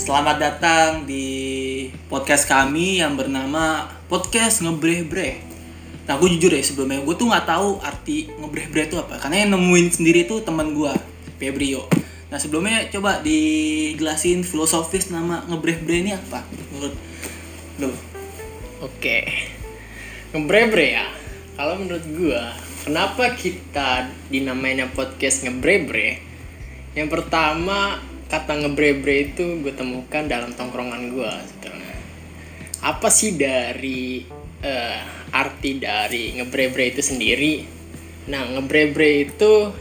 selamat datang di podcast kami yang bernama podcast ngebreh-breh. Nah, gue jujur ya sebelumnya gue tuh nggak tahu arti ngebreh-breh itu apa, karena yang nemuin sendiri tuh teman gue, Febrio. Nah, sebelumnya coba dijelasin filosofis nama ngebreh-breh ini apa menurut lo? Oke. Ngebrebre ya. Kalau menurut gua, kenapa kita dinamainnya podcast ngebrebre? Yang pertama, kata ngebrebre itu gue temukan dalam tongkrongan gua sebetulnya. Apa sih dari eh, arti dari ngebrebre itu sendiri? Nah, ngebrebre itu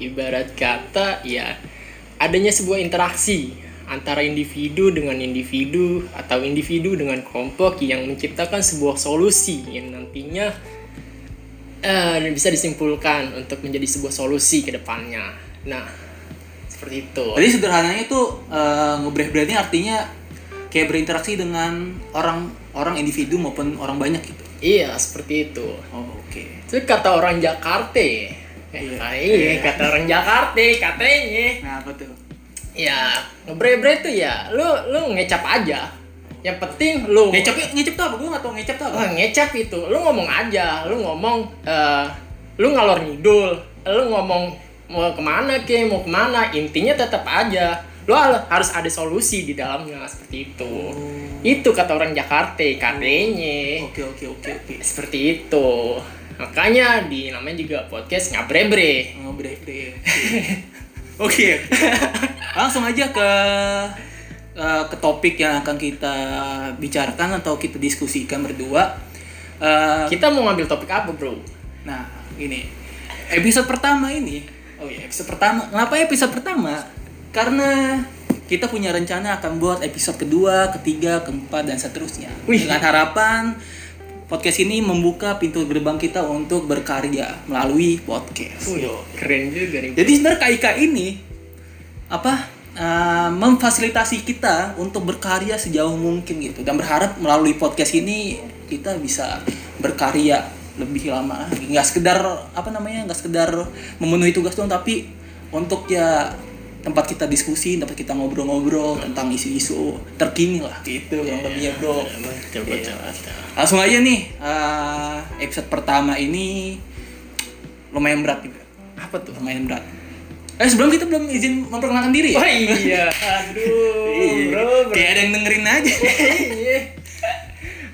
ibarat kata ya adanya sebuah interaksi antara individu dengan individu atau individu dengan kelompok yang menciptakan sebuah solusi yang nantinya eh, bisa disimpulkan untuk menjadi sebuah solusi ke depannya. Nah, seperti itu. Jadi sederhananya itu eh, ngebreh-breh ini artinya kayak berinteraksi dengan orang orang individu maupun orang banyak gitu. Iya, seperti itu. Oh, oke. Itu kata orang Jakarta. Iya, iya, kata orang Jakarta katanya. Nah, apa tuh? Ya, ngebre-bre tuh ya, lu lu ngecap aja. Yang penting lu Ngecap ngecap tuh apa? Gue nggak tahu ngecap tuh apa. Wah, ngecap itu, lu ngomong aja, lu ngomong, eh, lu ngalor ngidul, lu ngomong mau ke mana ke, mau ke mana, intinya tetap aja, hal- harus ada solusi di dalamnya seperti itu. Itu kata orang Jakarta, katanya. Oke, oke, oke, oke. Seperti itu. Makanya di namanya juga podcast ngabrebre. Ngebreh-breh. Oke. Langsung aja ke eh, ke topik yang akan kita bicarakan atau kita diskusikan berdua. Eh, Kita mau ngambil topik apa, Bro? Nah, ini episode pertama ini. Oh iya, episode pertama. Kenapa episode pertama? Karena kita punya rencana akan buat episode kedua, ketiga, keempat dan seterusnya. Wih. Dengan harapan podcast ini membuka pintu gerbang kita untuk berkarya melalui podcast. Wih, keren juga nih. Jadi sebenarnya KIK ini apa eh, memfasilitasi kita untuk berkarya sejauh mungkin gitu dan berharap melalui podcast ini kita bisa berkarya lebih lama lagi nggak sekedar apa namanya nggak sekedar memenuhi tugas doang tapi untuk ya tempat kita diskusi tempat kita ngobrol-ngobrol tentang isu-isu terkini lah gitu yang lebihnya bro Betul, betul, betul. langsung aja nih eh, episode pertama ini lumayan berat juga Apa tuh? lumayan berat. Eh sebelum kita belum izin memperkenalkan diri ya? Oh iya, aduh, Iya. bro, bro. Kayak ada yang dengerin aja. Iya.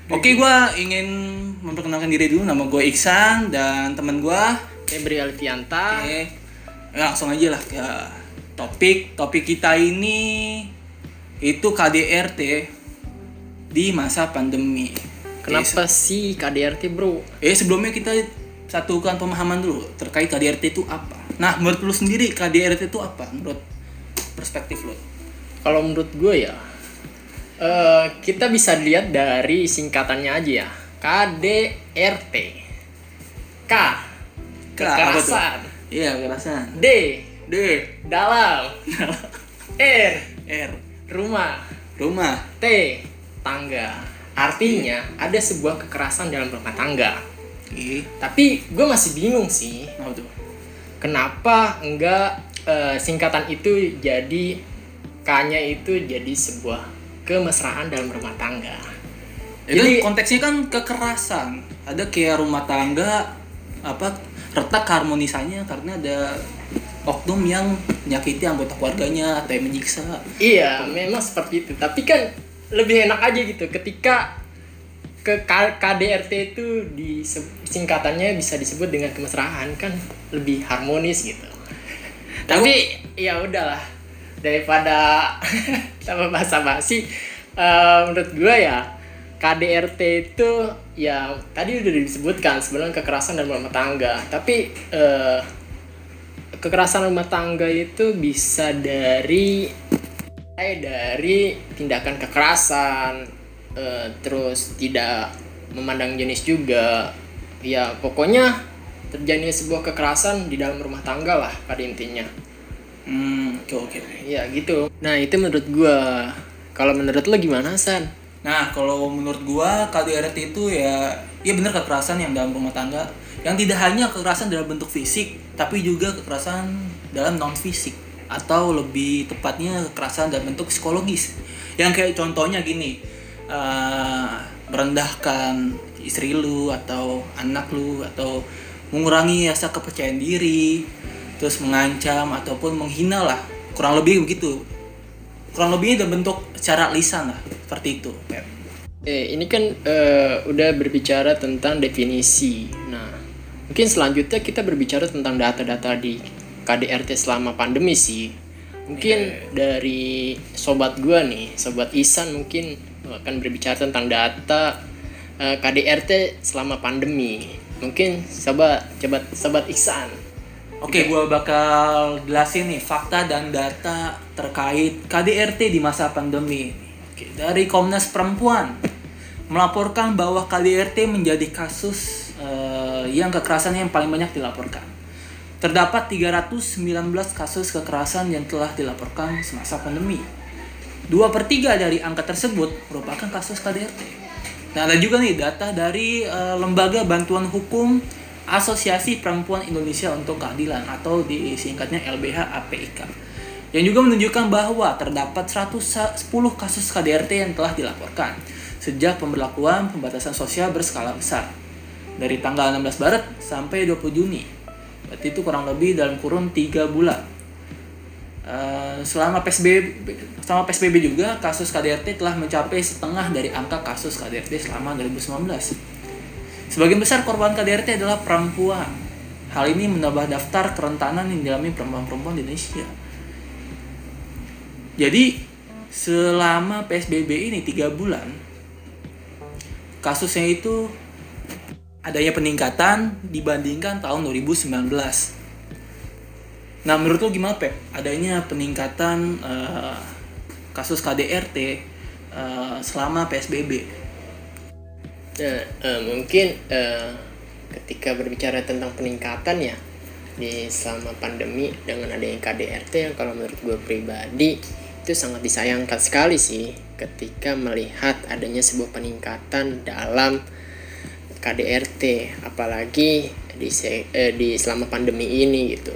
Oke, gua ingin memperkenalkan diri dulu. Nama gue Iksan dan teman gua. Febri Alfianta. Oke, langsung aja lah ke topik. Topik kita ini itu KDRT di masa pandemi. Kenapa sih KDRT bro? Eh sebelumnya kita satukan pemahaman dulu terkait KDRT itu apa. Nah, menurut lu sendiri KDRT itu apa? Menurut perspektif lu? Kalau menurut gue ya, eh, kita bisa lihat dari singkatannya aja ya. KDRT. K. Kekerasan. Iya, kekerasan. D. D. Dalam. R. R. Rumah. Rumah. T. Tangga. Artinya ada sebuah kekerasan dalam rumah tangga. Oke. Tapi gue masih bingung sih. Apa tuh? kenapa enggak eh, singkatan itu jadi K-nya itu jadi sebuah kemesraan dalam rumah tangga. Itu Jadi- konteksnya kan kekerasan. Ada kayak rumah tangga apa retak harmonisannya karena ada oknum yang menyakiti anggota keluarganya atau yang menyiksa. Iya, memang seperti itu. Tapi kan lebih enak aja gitu ketika ke KDRT itu di singkatannya bisa disebut dengan kemesraan kan lebih harmonis gitu. Tapi ya udahlah daripada sama bahasa basi eh, menurut gue ya KDRT itu ya tadi udah disebutkan sebenarnya kekerasan dalam rumah tangga. Tapi eh, kekerasan rumah tangga itu bisa dari mulai dari tindakan kekerasan eh, terus tidak memandang jenis juga. Ya pokoknya terjadi sebuah kekerasan di dalam rumah tangga lah pada intinya. Hmm, oke oke. ya gitu. Nah itu menurut gua. Kalau menurut lo gimana san Nah, kalau menurut gua KDRT itu ya ya bener kekerasan yang dalam rumah tangga. Yang tidak hanya kekerasan dalam bentuk fisik, tapi juga kekerasan dalam non fisik. atau lebih tepatnya kekerasan dalam bentuk psikologis. Yang kayak contohnya gini eh, merendahkan istri lu atau anak lu atau mengurangi rasa kepercayaan diri terus mengancam ataupun menghina lah. Kurang lebih begitu kurang lebihnya dalam bentuk secara lisan lah seperti itu Pep. Eh, ini kan eh, udah berbicara tentang definisi. Nah, mungkin selanjutnya kita berbicara tentang data-data di KDRT selama pandemi sih. Mungkin dari sobat gua nih, sobat Isan mungkin akan berbicara tentang data eh, KDRT selama pandemi. Mungkin sobat sobat sobat Ihsan. Oke, gua bakal jelasin nih fakta dan data terkait KDRT di masa pandemi. Oke, dari Komnas Perempuan melaporkan bahwa KDRT menjadi kasus eh, yang kekerasan yang paling banyak dilaporkan. Terdapat 319 kasus kekerasan yang telah dilaporkan semasa pandemi. Dua per tiga dari angka tersebut merupakan kasus KDRT. Nah, ada juga nih data dari eh, Lembaga Bantuan Hukum Asosiasi Perempuan Indonesia untuk Keadilan atau disingkatnya LBH APIK. Yang juga menunjukkan bahwa terdapat 110 kasus KDRT yang telah dilaporkan sejak pemberlakuan pembatasan sosial berskala besar dari tanggal 16 Maret sampai 20 Juni. Berarti itu kurang lebih dalam kurun 3 bulan. Eh, selama PSBB selama PSBB juga kasus KDRT telah mencapai setengah dari angka kasus KDRT selama 2019. Sebagian besar korban KDRT adalah perempuan. Hal ini menambah daftar kerentanan yang dialami perempuan-perempuan di Indonesia. Jadi selama PSBB ini tiga bulan kasusnya itu adanya peningkatan dibandingkan tahun 2019. Nah menurut lo gimana Pep? Adanya peningkatan eh, kasus KDRT eh, selama PSBB? Nah, eh, mungkin eh, ketika berbicara tentang peningkatan ya di selama pandemi dengan adanya KDRT yang kalau menurut gue pribadi itu sangat disayangkan sekali sih ketika melihat adanya sebuah peningkatan dalam KDRT apalagi di eh, di selama pandemi ini gitu.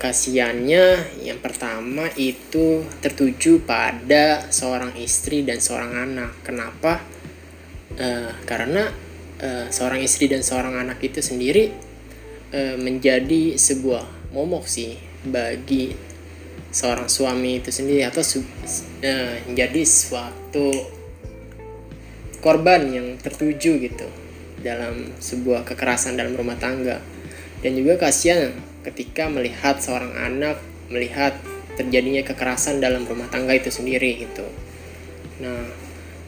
Kasiannya yang pertama itu tertuju pada seorang istri dan seorang anak. Kenapa Eh, karena eh, seorang istri dan seorang anak itu sendiri eh, menjadi sebuah momok sih bagi seorang suami itu sendiri atau eh, menjadi suatu korban yang tertuju gitu dalam sebuah kekerasan dalam rumah tangga. Dan juga kasihan ketika melihat seorang anak melihat terjadinya kekerasan dalam rumah tangga itu sendiri gitu. Nah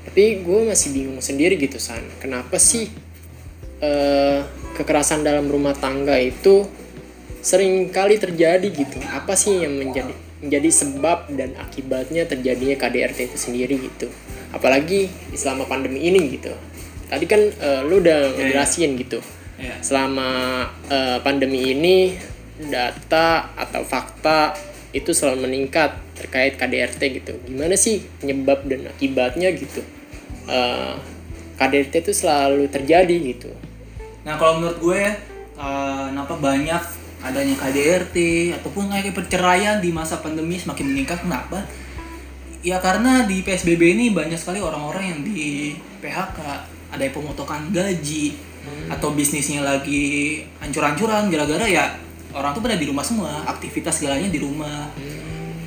tapi gue masih bingung sendiri gitu san. Kenapa sih eh, kekerasan dalam rumah tangga itu sering kali terjadi gitu? Apa sih yang menjadi menjadi sebab dan akibatnya terjadinya KDRT itu sendiri gitu? Apalagi selama pandemi ini gitu. Tadi kan eh, lu udah ngejelasin gitu. Ya. selama eh, pandemi ini data atau fakta itu selalu meningkat terkait KDRT gitu. Gimana sih penyebab dan akibatnya gitu Eh, KDRT itu selalu terjadi gitu Nah kalau menurut gue ya, eh, kenapa banyak adanya KDRT ataupun kayak perceraian di masa pandemi semakin meningkat kenapa? Ya karena di PSBB ini banyak sekali orang-orang yang di PHK, ada yang pemotongan gaji atau bisnisnya lagi hancur-hancuran gara-gara ya orang tuh pada di rumah semua, aktivitas segalanya di rumah.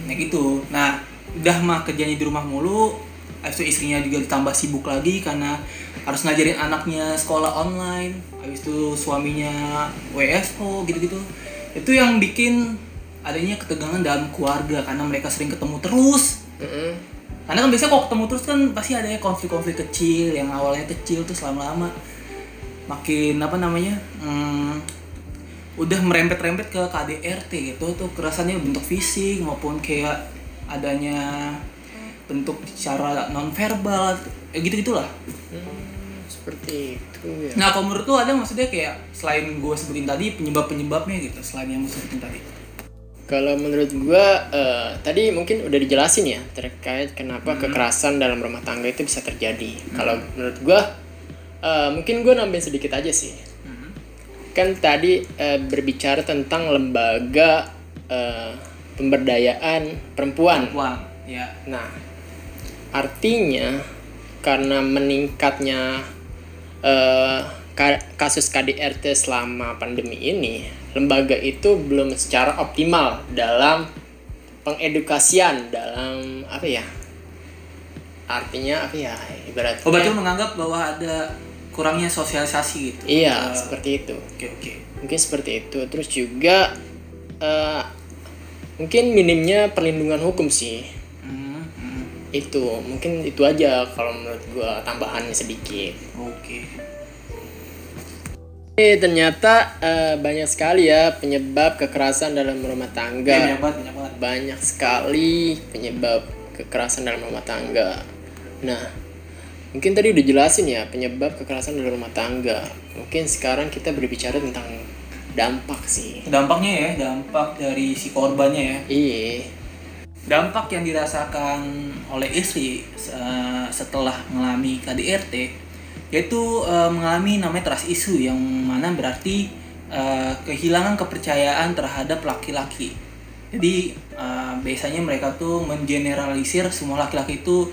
Nah gitu. Nah, udah mah kerjanya di rumah mulu, habis itu istrinya juga ditambah sibuk lagi karena harus ngajarin anaknya sekolah online. Habis itu suaminya WFO gitu-gitu. Itu yang bikin adanya ketegangan dalam keluarga karena mereka sering ketemu terus. Mm-mm. karena kan biasanya kalau ketemu terus kan pasti ada konflik-konflik kecil yang awalnya kecil terus lama-lama makin apa namanya hmm, udah merempet-rempet ke KDRT gitu. Tuh kerasannya bentuk fisik maupun kayak adanya bentuk secara non verbal ya gitu gitulah Hmm, seperti itu ya. Nah kalau menurut lu ada maksudnya kayak selain gue sebutin tadi penyebab penyebabnya gitu selain yang gue sebutin tadi. Kalau menurut gua eh, tadi mungkin udah dijelasin ya terkait kenapa kekerasan dalam rumah tangga itu bisa terjadi. Kalau menurut gua eh, mungkin gua nambahin sedikit aja sih. Kan tadi eh, berbicara tentang lembaga eh, pemberdayaan perempuan. Wah, ya. Nah, artinya karena meningkatnya eh, ka- kasus KDRT selama pandemi ini, lembaga itu belum secara optimal dalam pengedukasian dalam apa ya? Artinya apa ya? Ibaratnya Oh, berarti menganggap bahwa ada kurangnya sosialisasi gitu. Iya, Eh, seperti itu. Oke, oke. Mungkin seperti itu. Terus juga eh, mungkin minimnya perlindungan hukum sih. Itu mungkin itu aja kalau menurut gua tambahannya sedikit. Oke. Eh ternyata eh, banyak sekali ya penyebab kekerasan dalam rumah Oke, tangga. banyak banget, banyak banget. Banyak sekali penyebab kekerasan dalam rumah tangga. Nah, mungkin tadi udah jelasin ya penyebab kekerasan dalam rumah tangga. Mungkin sekarang kita berbicara tentang dampak sih. Dampaknya ya, dampak dari si korbannya ya. Iya. Dampak yang dirasakan oleh istri eh, setelah mengalami KDRT yaitu eh, mengalami namanya trust issue yang mana berarti eh, kehilangan kepercayaan terhadap laki-laki. Jadi eh, biasanya mereka tuh mengeneralisir semua laki-laki itu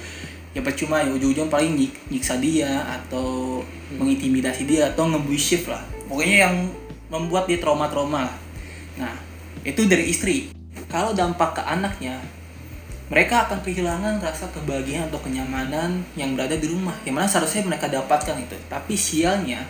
ya percuma ya ujung-ujung paling nyik- nyiksa dia atau mengintimidasi dia atau ngebullshit lah. Pokoknya yang membuat dia trauma-trauma. Nah, itu dari istri. Kalau dampak ke anaknya, mereka akan kehilangan rasa kebahagiaan atau kenyamanan yang berada di rumah yang mana seharusnya mereka dapatkan itu. Tapi sialnya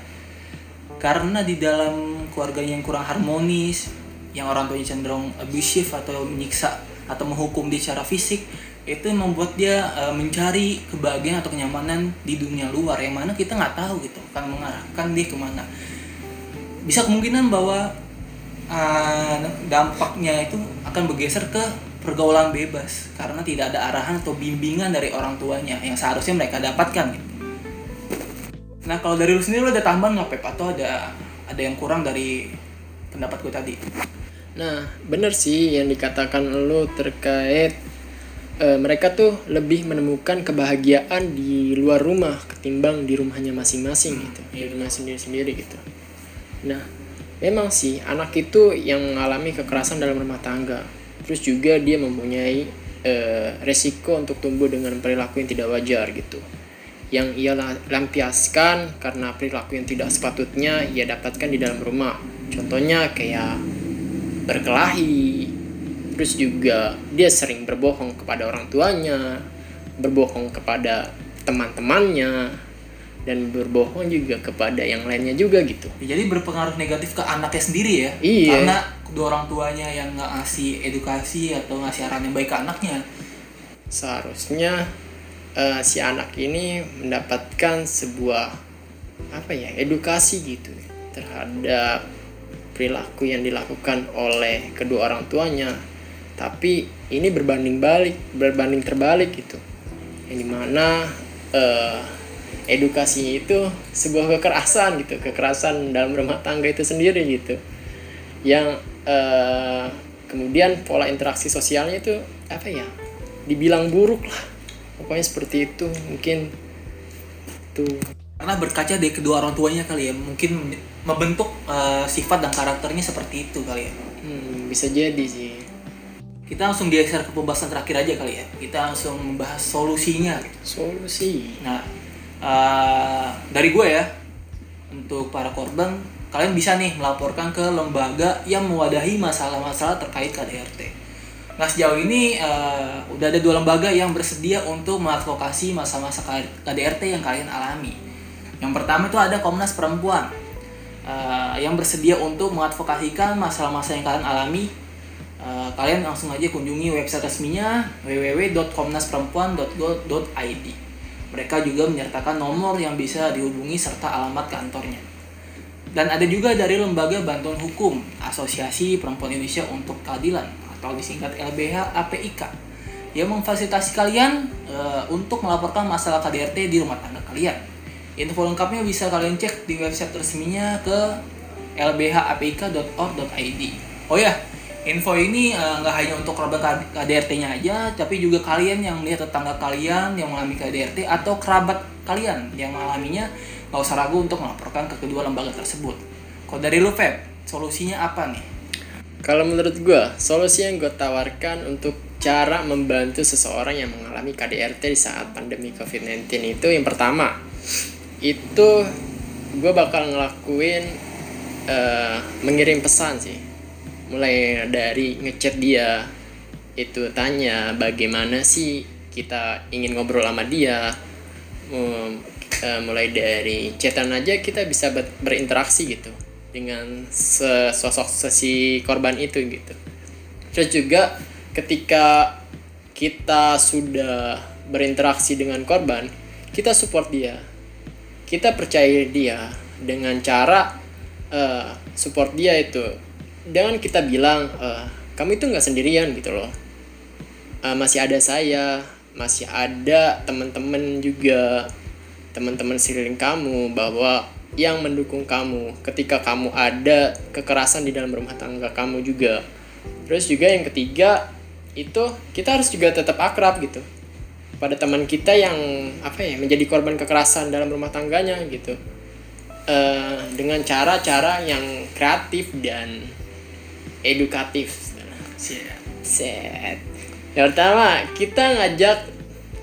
karena di dalam keluarga yang kurang harmonis yang orang tuanya cenderung abusive atau menyiksa atau menghukum dia secara fisik itu membuat dia eh, mencari kebahagiaan atau kenyamanan di dunia luar yang mana kita nggak tahu gitu akan mengarahkan dia ke mana. Bisa kemungkinan bahwa uh, dampaknya itu akan bergeser ke pergaulan bebas karena tidak ada arahan atau bimbingan dari orang tuanya yang seharusnya mereka dapatkan gitu. Nah kalau dari lu sendiri lu ada tambahan nggak Pep atau ada ada yang kurang dari pendapat gue tadi? Nah, bener sih yang dikatakan lo terkait eh, mereka tuh lebih menemukan kebahagiaan di luar rumah ketimbang di rumahnya masing-masing gitu, di rumah sendiri-sendiri gitu. Nah, memang sih anak itu yang mengalami kekerasan dalam rumah tangga. Terus juga dia mempunyai eh, resiko untuk tumbuh dengan perilaku yang tidak wajar gitu. Yang ia la- lampiaskan karena perilaku yang tidak sepatutnya ia dapatkan di dalam rumah. Contohnya kayak berkelahi. Terus juga dia sering berbohong kepada orang tuanya, berbohong kepada teman-temannya, dan berbohong juga kepada yang lainnya juga gitu. Ya, jadi berpengaruh negatif ke anaknya sendiri ya? Iya. Karena kedua orang tuanya yang nggak ngasih edukasi atau ngasih arahan yang baik ke anaknya. Seharusnya eh, si anak ini mendapatkan sebuah apa ya edukasi gitu terhadap perilaku yang dilakukan oleh kedua orang tuanya. Tapi ini berbanding balik, berbanding terbalik gitu. Yang di mana eh, edukasi itu sebuah kekerasan gitu, kekerasan dalam rumah tangga itu sendiri gitu. Yang eh, kemudian pola interaksi sosialnya itu apa ya? Dibilang buruk lah. Pokoknya seperti itu mungkin tuh Karena berkaca dari kedua orang tuanya kali ya, mungkin membentuk eh, sifat dan karakternya seperti itu kali ya. hmm, bisa jadi sih. Kita langsung geser ke pembahasan terakhir aja kali ya. Kita langsung membahas solusinya. Solusi. Nah, eh, dari gue ya, untuk para korban, kalian bisa nih melaporkan ke lembaga yang mewadahi masalah-masalah terkait KDRT. Nah sejauh ini eh, udah ada dua lembaga yang bersedia untuk mengadvokasi masa-masa KDRT yang kalian alami. Yang pertama itu ada Komnas Perempuan eh, yang bersedia untuk mengadvokasikan masalah-masalah yang kalian alami. Eh, kalian langsung aja kunjungi website resminya www.komnasperempuan.go.id. Mereka juga menyertakan nomor yang bisa dihubungi serta alamat kantornya. Dan ada juga dari Lembaga Bantuan Hukum Asosiasi Perempuan Indonesia untuk Keadilan atau disingkat LBH APIK yang memfasilitasi kalian eh, untuk melaporkan masalah KDRT di rumah tangga kalian. Info lengkapnya bisa kalian cek di website resminya ke lbhapik.org.id. Oh ya, info ini eh, nggak hanya untuk korban KDRT-nya aja, tapi juga kalian yang melihat tetangga kalian yang mengalami KDRT atau kerabat kalian yang mengalaminya, nggak usah ragu untuk melaporkan ke kedua lembaga tersebut. Kalau dari lu, Feb, solusinya apa nih? Kalau menurut gue, solusi yang gue tawarkan untuk cara membantu seseorang yang mengalami KDRT di saat pandemi COVID-19 itu yang pertama, itu gue bakal ngelakuin eh, mengirim pesan sih. Mulai dari ngechat dia, itu tanya bagaimana sih kita ingin ngobrol sama dia. Eh, mulai dari chatan aja kita bisa ber- berinteraksi gitu dengan sosok si korban itu gitu. Terus juga ketika kita sudah berinteraksi dengan korban, kita support dia. Kita percaya dia dengan cara eh, support dia itu dengan kita bilang eh, kamu itu nggak sendirian gitu loh. Eh, masih ada saya, masih ada teman-teman juga teman-teman sekeliling kamu bahwa yang mendukung kamu ketika kamu ada kekerasan di dalam rumah tangga kamu juga. Terus juga yang ketiga itu kita harus juga tetap akrab gitu pada teman kita yang apa ya menjadi korban kekerasan dalam rumah tangganya gitu Eh, dengan cara-cara yang kreatif dan edukatif. Set. Yang pertama, kita ngajak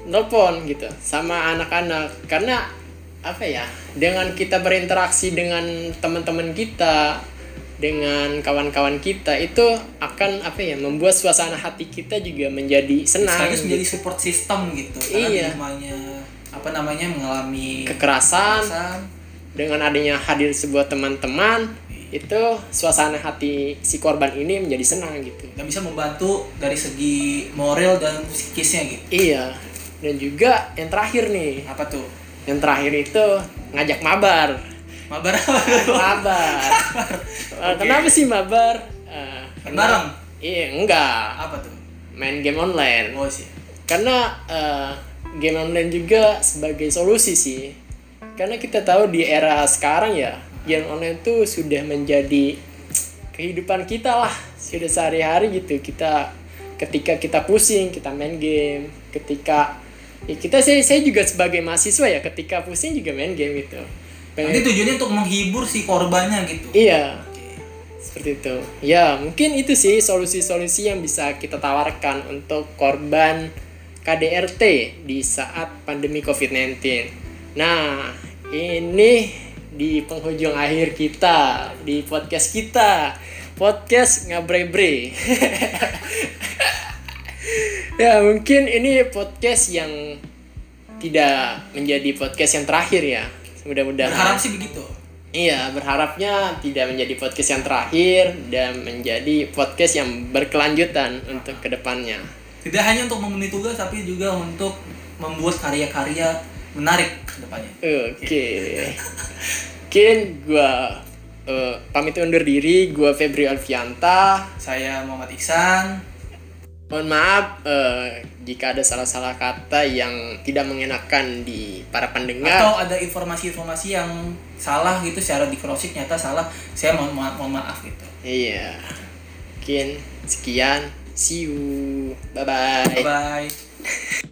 nelpon gitu sama anak-anak karena apa ya? Dengan kita berinteraksi dengan teman-teman kita, dengan kawan-kawan kita itu akan apa ya? Membuat suasana hati kita juga menjadi senang. Sekaligus gitu. menjadi support system gitu. Iya. di rumahnya apa namanya mengalami Kekerasan, kekerasan. dengan adanya hadir sebuah teman-teman itu suasana hati si korban ini menjadi senang gitu. dan bisa membantu dari segi moral dan psikisnya gitu. Iya. Dan juga yang terakhir nih, Apa tuh? yang terakhir itu ngajak mabar. Mabar apa mabar. Eh, Kenapa sih mabar? Karena- bareng? Iya, enggak. Apa tuh? Main game online. Oh sih. Karena eh, game online juga sebagai solusi sih. Karena kita tahu di era sekarang ya, game online tuh sudah menjadi kehidupan kita lah. Sudah sehari-hari gitu. Kita ketika kita pusing, kita main game. Ketika ya kita saya, saya juga sebagai mahasiswa ya, ketika pusing juga main game gitu. Pengen- Nanti tujuannya untuk menghibur si korbannya gitu. Iya, seperti itu. Ya, mungkin itu sih solusi-solusi yang bisa kita tawarkan untuk korban KDRT di saat pandemi COVID-19. Nah, ini di penghujung akhir kita di podcast kita. Podcast ngabre-bre. ya, mungkin ini podcast yang tidak menjadi podcast yang terakhir ya. Mudah-mudahan. Berharap sih begitu. Iya, berharapnya tidak menjadi podcast yang terakhir dan menjadi podcast yang berkelanjutan untuk ke depannya. Tidak hanya untuk memenuhi tugas tapi juga untuk membuat karya-karya menarik ke depannya. Oke. Mungkin gua eh, pamit undur diri, gua Febri Alfianta. Saya Muhammad Iksan. Mohon maaf eh, jika ada salah-salah kata yang tidak mengenakan di para pendengar. Atau ada informasi-informasi yang salah gitu secara di cross nyata salah. Saya mohon maaf, mohon maaf gitu. Iya. Mungkin sekian. See you. Bye-bye. Bye bye.